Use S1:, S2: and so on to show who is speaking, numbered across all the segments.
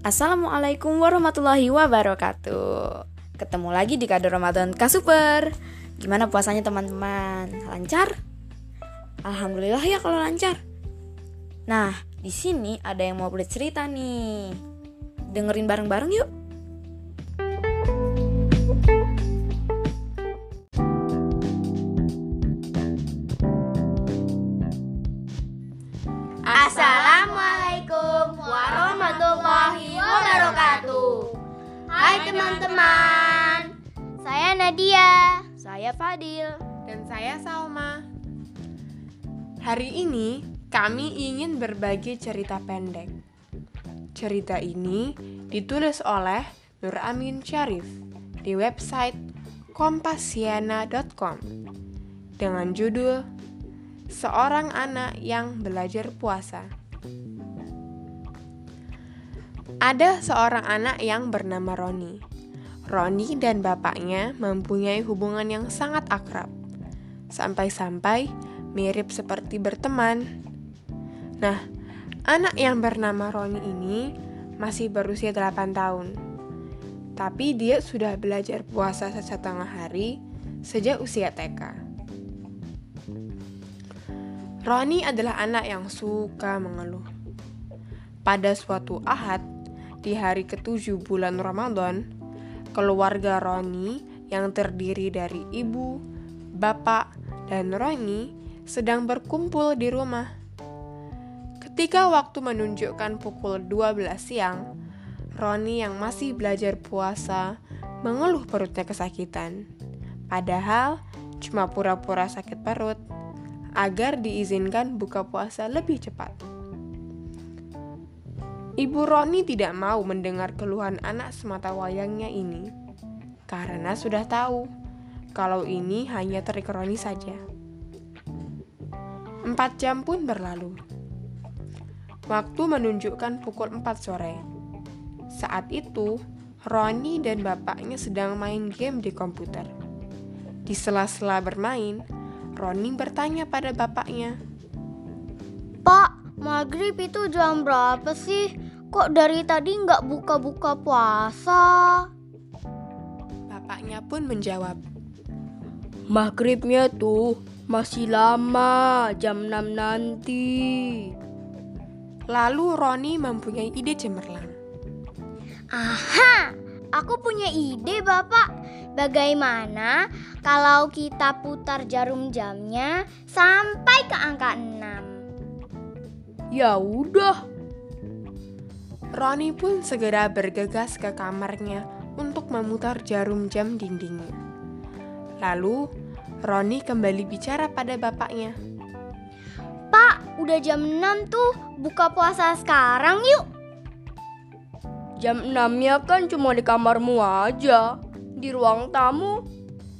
S1: Assalamualaikum warahmatullahi wabarakatuh. Ketemu lagi di kado Ramadan Kasuper. Gimana puasanya teman-teman? Lancar? Alhamdulillah ya kalau lancar. Nah, di sini ada yang mau beli cerita nih. Dengerin bareng-bareng yuk
S2: teman-teman, saya Nadia.
S1: Saya Fadil
S3: dan saya Salma. Hari ini kami ingin berbagi cerita pendek. Cerita ini ditulis oleh Nur Amin Syarif di website kompasiana.com dengan judul Seorang Anak yang Belajar Puasa. Ada seorang anak yang bernama Roni. Roni dan bapaknya mempunyai hubungan yang sangat akrab, sampai-sampai mirip seperti berteman. Nah, anak yang bernama Roni ini masih berusia 8 tahun. Tapi dia sudah belajar puasa setengah hari sejak usia TK. Roni adalah anak yang suka mengeluh. Pada suatu ahad, di hari ketujuh bulan Ramadan, keluarga Roni yang terdiri dari ibu, bapak, dan Roni sedang berkumpul di rumah. Ketika waktu menunjukkan pukul 12 siang, Roni yang masih belajar puasa mengeluh perutnya kesakitan. Padahal cuma pura-pura sakit perut agar diizinkan buka puasa lebih cepat. Ibu Roni tidak mau mendengar keluhan anak semata wayangnya ini karena sudah tahu kalau ini hanya terik Roni saja. Empat jam pun berlalu. Waktu menunjukkan pukul 4 sore. Saat itu, Roni dan bapaknya sedang main game di komputer. Di sela-sela bermain, Roni bertanya pada bapaknya.
S2: Pak, maghrib itu jam berapa sih? Kok dari tadi nggak buka-buka puasa?
S3: Bapaknya pun menjawab.
S4: Maghribnya tuh masih lama, jam 6 nanti.
S3: Lalu Roni mempunyai ide cemerlang.
S2: Aha, aku punya ide Bapak. Bagaimana kalau kita putar jarum jamnya sampai ke angka 6?
S4: Ya udah.
S3: Roni pun segera bergegas ke kamarnya untuk memutar jarum jam dindingnya. Lalu, Roni kembali bicara pada bapaknya.
S2: Pak, udah jam 6 tuh, buka puasa sekarang yuk.
S4: Jam 6-nya kan cuma di kamarmu aja. Di ruang tamu,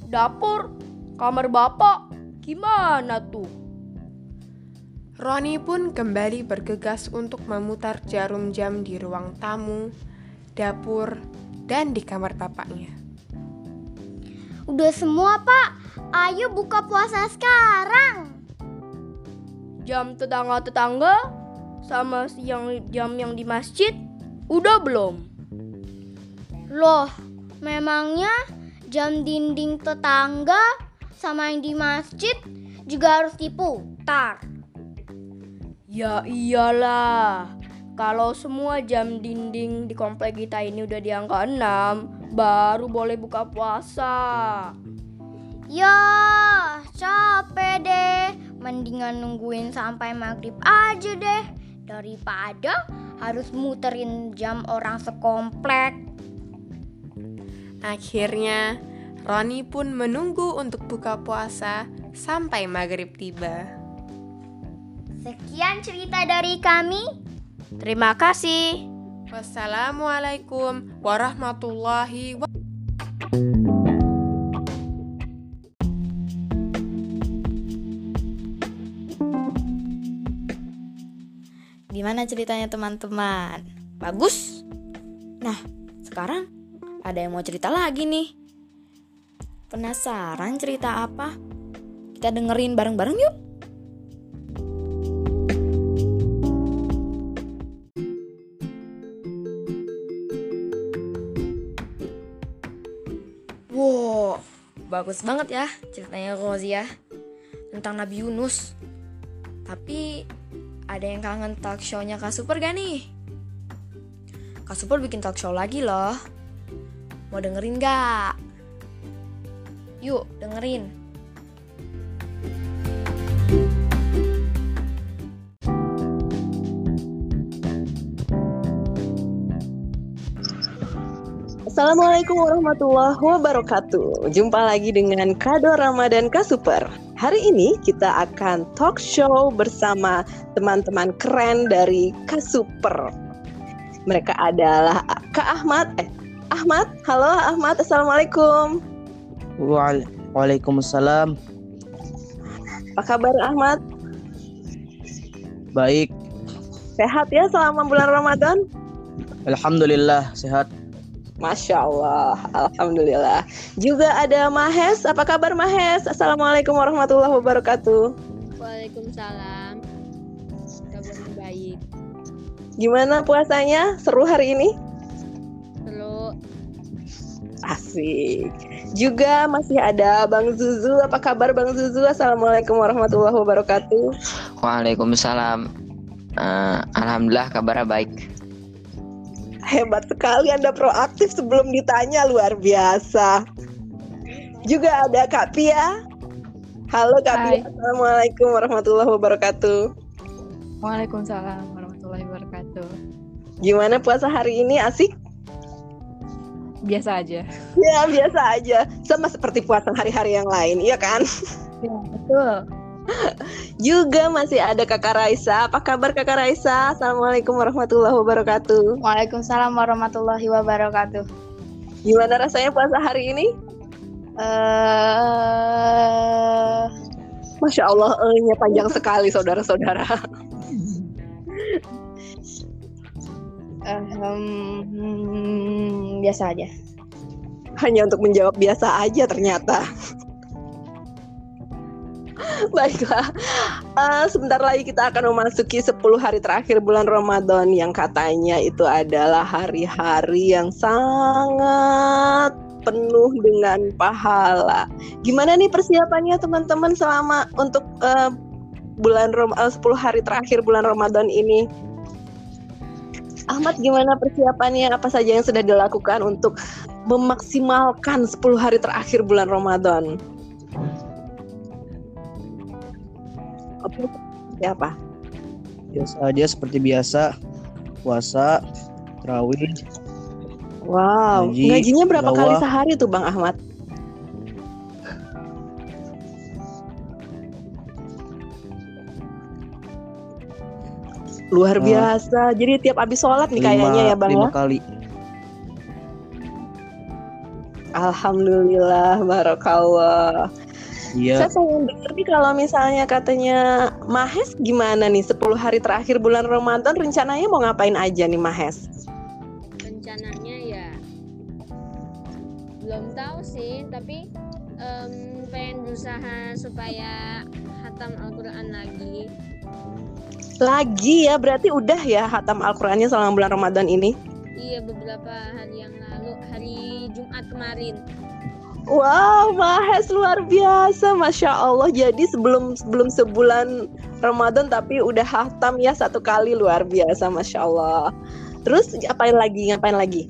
S4: dapur, kamar bapak. Gimana tuh?
S3: Roni pun kembali bergegas untuk memutar jarum jam di ruang tamu, dapur, dan di kamar bapaknya.
S2: Udah semua, Pak. Ayo buka puasa sekarang.
S4: Jam tetangga-tetangga sama siang jam yang di masjid udah belum?
S2: Loh, memangnya jam dinding tetangga sama yang di masjid juga harus diputar?
S4: Ya iyalah. Kalau semua jam dinding di komplek kita ini udah di angka 6, baru boleh buka puasa.
S2: Ya, capek deh. Mendingan nungguin sampai maghrib aja deh. Daripada harus muterin jam orang sekomplek.
S3: Akhirnya, Roni pun menunggu untuk buka puasa sampai maghrib tiba.
S2: Sekian cerita dari kami.
S1: Terima kasih
S3: Wassalamualaikum warahmatullahi wabarakatuh.
S1: Gimana ceritanya teman-teman? Bagus? Nah, sekarang ada yang mau cerita lagi nih. Penasaran cerita apa? Kita dengerin bareng-bareng yuk. Bagus banget ya ceritanya Rozia tentang Nabi Yunus. Tapi ada yang kangen talk show-nya Kak Super gak nih? Kak Super bikin talk show lagi loh. Mau dengerin gak? Yuk, dengerin.
S5: Assalamualaikum warahmatullahi wabarakatuh. Jumpa lagi dengan Kado Ramadan Kasuper. Hari ini kita akan talk show bersama teman-teman keren dari Kasuper. Mereka adalah Kak Ahmad. Eh, Ahmad. Halo Ahmad. Assalamualaikum.
S6: Waalaikumsalam.
S5: Apa kabar Ahmad?
S6: Baik.
S5: Sehat ya selama bulan Ramadan?
S6: Alhamdulillah sehat.
S5: Masya Allah, Alhamdulillah. Juga ada Mahes, apa kabar Mahes? Assalamualaikum warahmatullahi wabarakatuh.
S7: Waalaikumsalam. Kabarnya baik.
S5: Gimana puasanya? Seru hari ini?
S7: Seru.
S5: Asik. Juga masih ada Bang Zuzu, apa kabar Bang Zuzu? Assalamualaikum warahmatullahi wabarakatuh.
S8: Waalaikumsalam. Eh, Alhamdulillah kabarnya baik.
S5: Hebat sekali Anda proaktif sebelum ditanya, luar biasa. Juga ada Kak Pia. Halo Kak Pia, Assalamualaikum warahmatullahi wabarakatuh.
S9: Waalaikumsalam warahmatullahi wabarakatuh.
S5: Gimana puasa hari ini? Asik?
S9: Biasa aja.
S5: Ya, biasa aja. Sama seperti puasa hari-hari yang lain, iya kan?
S9: Ya, betul.
S5: Juga masih ada Kakak Raisa. Apa kabar Kakak Raisa? Assalamualaikum warahmatullahi wabarakatuh.
S10: Waalaikumsalam warahmatullahi wabarakatuh.
S5: Gimana rasanya puasa hari ini?
S10: Eh,
S5: Masya Allah, eh-nya panjang sekali saudara-saudara.
S10: ehem, biasa aja.
S5: Hanya untuk menjawab biasa aja ternyata. Baiklah, Eh, sebentar lagi kita akan memasuki 10 hari terakhir bulan Ramadan yang katanya itu adalah hari-hari yang sangat penuh dengan pahala. Gimana nih persiapannya teman-teman selama untuk eh, bulan Rom eh, 10 hari terakhir bulan Ramadan ini? Ahmad gimana persiapannya? Apa saja yang sudah dilakukan untuk memaksimalkan 10 hari terakhir bulan Ramadan? Seperti apa?
S6: Biasa aja seperti biasa. Puasa, terawih,
S5: Wow,
S6: Ngaji,
S5: gajinya berapa kali sehari tuh Bang Ahmad? Luar
S6: Ah.
S5: biasa. Jadi tiap habis sholat nih
S6: lima,
S5: kayaknya ya Bang
S6: lima
S5: ya.
S6: kali.
S5: Alhamdulillah, barakallah.
S6: Iya.
S5: Saya pengen denger nih kalau misalnya katanya Mahes gimana nih 10 hari terakhir bulan Ramadan rencananya mau ngapain aja nih Mahes?
S7: Rencananya ya belum tahu sih, tapi em, pengen berusaha supaya hatam Al-Quran lagi.
S5: Lagi ya, berarti udah ya hatam Al-Qur'annya selama bulan Ramadan ini?
S7: Iya beberapa hari yang lalu, hari Jumat kemarin.
S5: Wow, Mahes luar biasa, masya Allah. Jadi sebelum sebelum sebulan Ramadan tapi udah hatam ya satu kali luar biasa, masya Allah. Terus ngapain lagi? Ngapain lagi?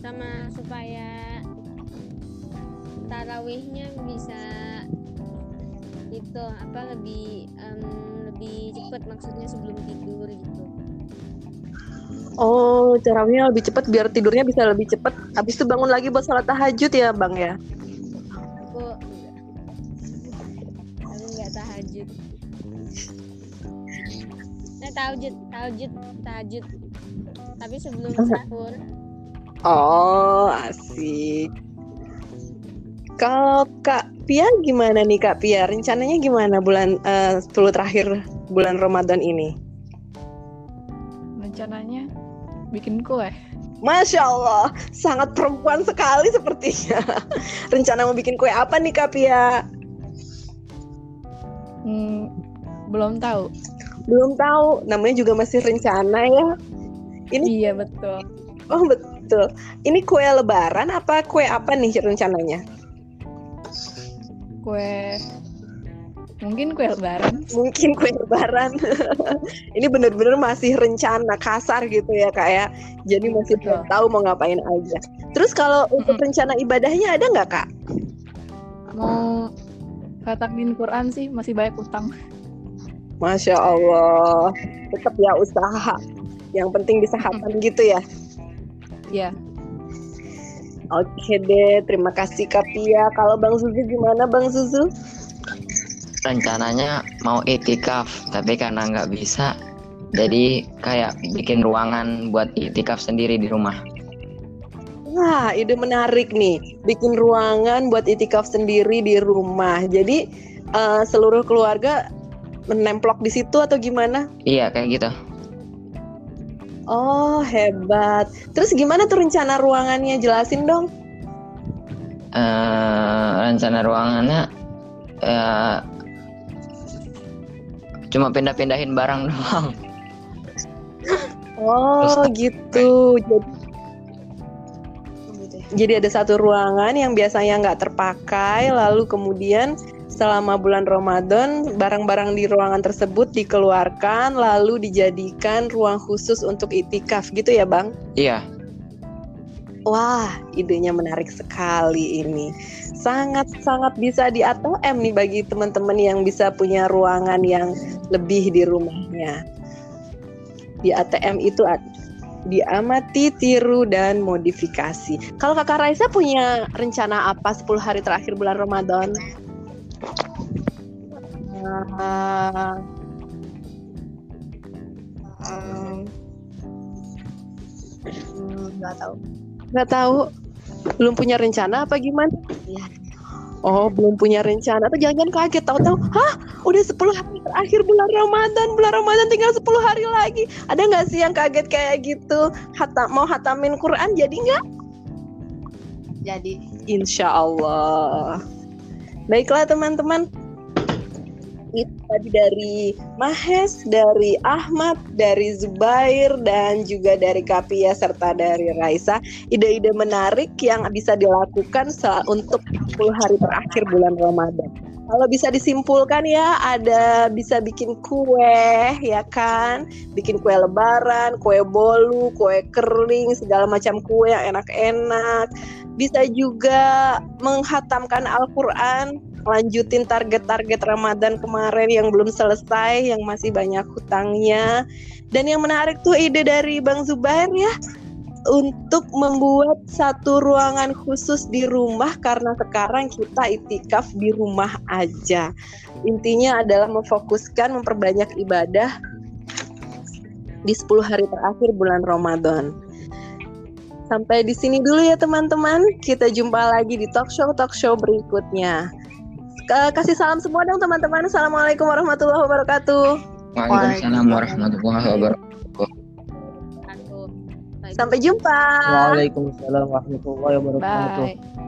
S7: Sama supaya tarawihnya bisa itu apa lebih em, lebih cepat maksudnya sebelum tidur gitu.
S5: Oh, tarawihnya lebih cepat biar tidurnya bisa lebih cepat. Habis itu bangun lagi buat sholat tahajud ya, Bang ya.
S7: Aku enggak. Aku enggak tahajud. Nah, tahajud, tahajud, tahajud. Tapi sebelum sahur.
S5: Oh, asik. Kalau Kak Pia gimana nih Kak Pia? Rencananya gimana bulan eh, 10 terakhir bulan Ramadan ini?
S9: Rencananya bikin kue.
S5: Masya Allah, sangat perempuan sekali sepertinya. Rencana mau bikin kue apa nih Kak Pia?
S9: Hmm, belum tahu.
S5: Belum tahu, namanya juga masih rencana ya. Ini
S9: Iya betul.
S5: oh betul. Ini kue lebaran apa kue apa nih rencananya?
S9: Kue mungkin kue lebaran.
S5: Mungkin kue lebaran. Ini bener-bener masih rencana kasar gitu ya kak ya. Jadi masih belum tahu mau ngapain aja. Terus kalau untuk rencana ibadahnya ada nggak kak?
S9: Mau khatamin Quran sih masih banyak utang.
S5: Masya Allah, tetap ya usaha. Yang penting bisa hatam gitu ya.
S9: Iya.
S5: Oke deh, terima kasih Kak Pia. Kalau Bang Zuzu gimana Bang Zuzu?
S8: Rencananya mau itikaf, tapi karena nggak bisa, jadi kayak bikin ruangan buat itikaf sendiri di rumah.
S5: Wah, ide menarik nih. Bikin ruangan buat itikaf sendiri di rumah. Jadi eh, seluruh keluarga menemplok di situ atau gimana?
S8: Iya kayak gitu.
S5: Oh, hebat. Terus gimana tuh rencana ruangannya? Jelasin dong.
S8: eh rencana ruangannya ya cuma pindah-pindahin barang doang.
S5: Oh, gitu. Jadi Jadi ada satu ruangan yang biasanya nggak terpakai, lalu kemudian selama bulan Ramadan barang-barang di ruangan tersebut dikeluarkan, lalu dijadikan ruang khusus untuk itikaf, gitu ya, Bang?
S8: Iya.
S5: Wah, idenya menarik sekali ini. Sangat-sangat bisa di ATM nih bagi teman-teman yang bisa punya ruangan yang lebih di rumahnya. Di ATM itu diamati, tiru, dan modifikasi. Kalau kakak Raisa punya rencana apa 10 hari terakhir bulan Ramadan? Um, hmm, nggak tahu. Nggak tahu. Belum punya rencana apa gimana? Oh, belum punya rencana. Atau jangan-jangan kaget tahu-tahu, hah, udah 10 hari terakhir bulan Ramadan, bulan Ramadan tinggal 10 hari lagi. Ada nggak sih yang kaget kayak gitu? Hata, mau hatamin Quran jadi nggak? Jadi. Insya Allah. Baiklah teman-teman. Itu tadi dari Mahes, dari Ahmad, dari Zubair, dan juga dari Kapia serta dari Raisa. Ide-ide menarik yang bisa dilakukan untuk 10 hari terakhir bulan Ramadan. Kalau bisa disimpulkan ya, ada bisa bikin kue, ya kan? Bikin kue lebaran, kue bolu, kue kering, segala macam kue yang enak-enak. Bisa juga menghatamkan Al-Quran, lanjutin target-target Ramadan kemarin yang belum selesai, yang masih banyak hutangnya. Dan yang menarik tuh ide dari Bang Zubair ya, untuk membuat satu ruangan khusus di rumah karena sekarang kita itikaf di rumah aja. Intinya adalah memfokuskan memperbanyak ibadah di 10 hari terakhir bulan Ramadan. Sampai di sini dulu ya teman-teman. Kita jumpa lagi di talk show talk show berikutnya. K- Kasih salam semua dong teman-teman. Assalamualaikum warahmatullahi wabarakatuh.
S8: Waalaikumsalam warahmatullahi wabarakatuh.
S5: Sampai jumpa.
S6: Waalaikumsalam warahmatullahi wabarakatuh.
S9: Bye.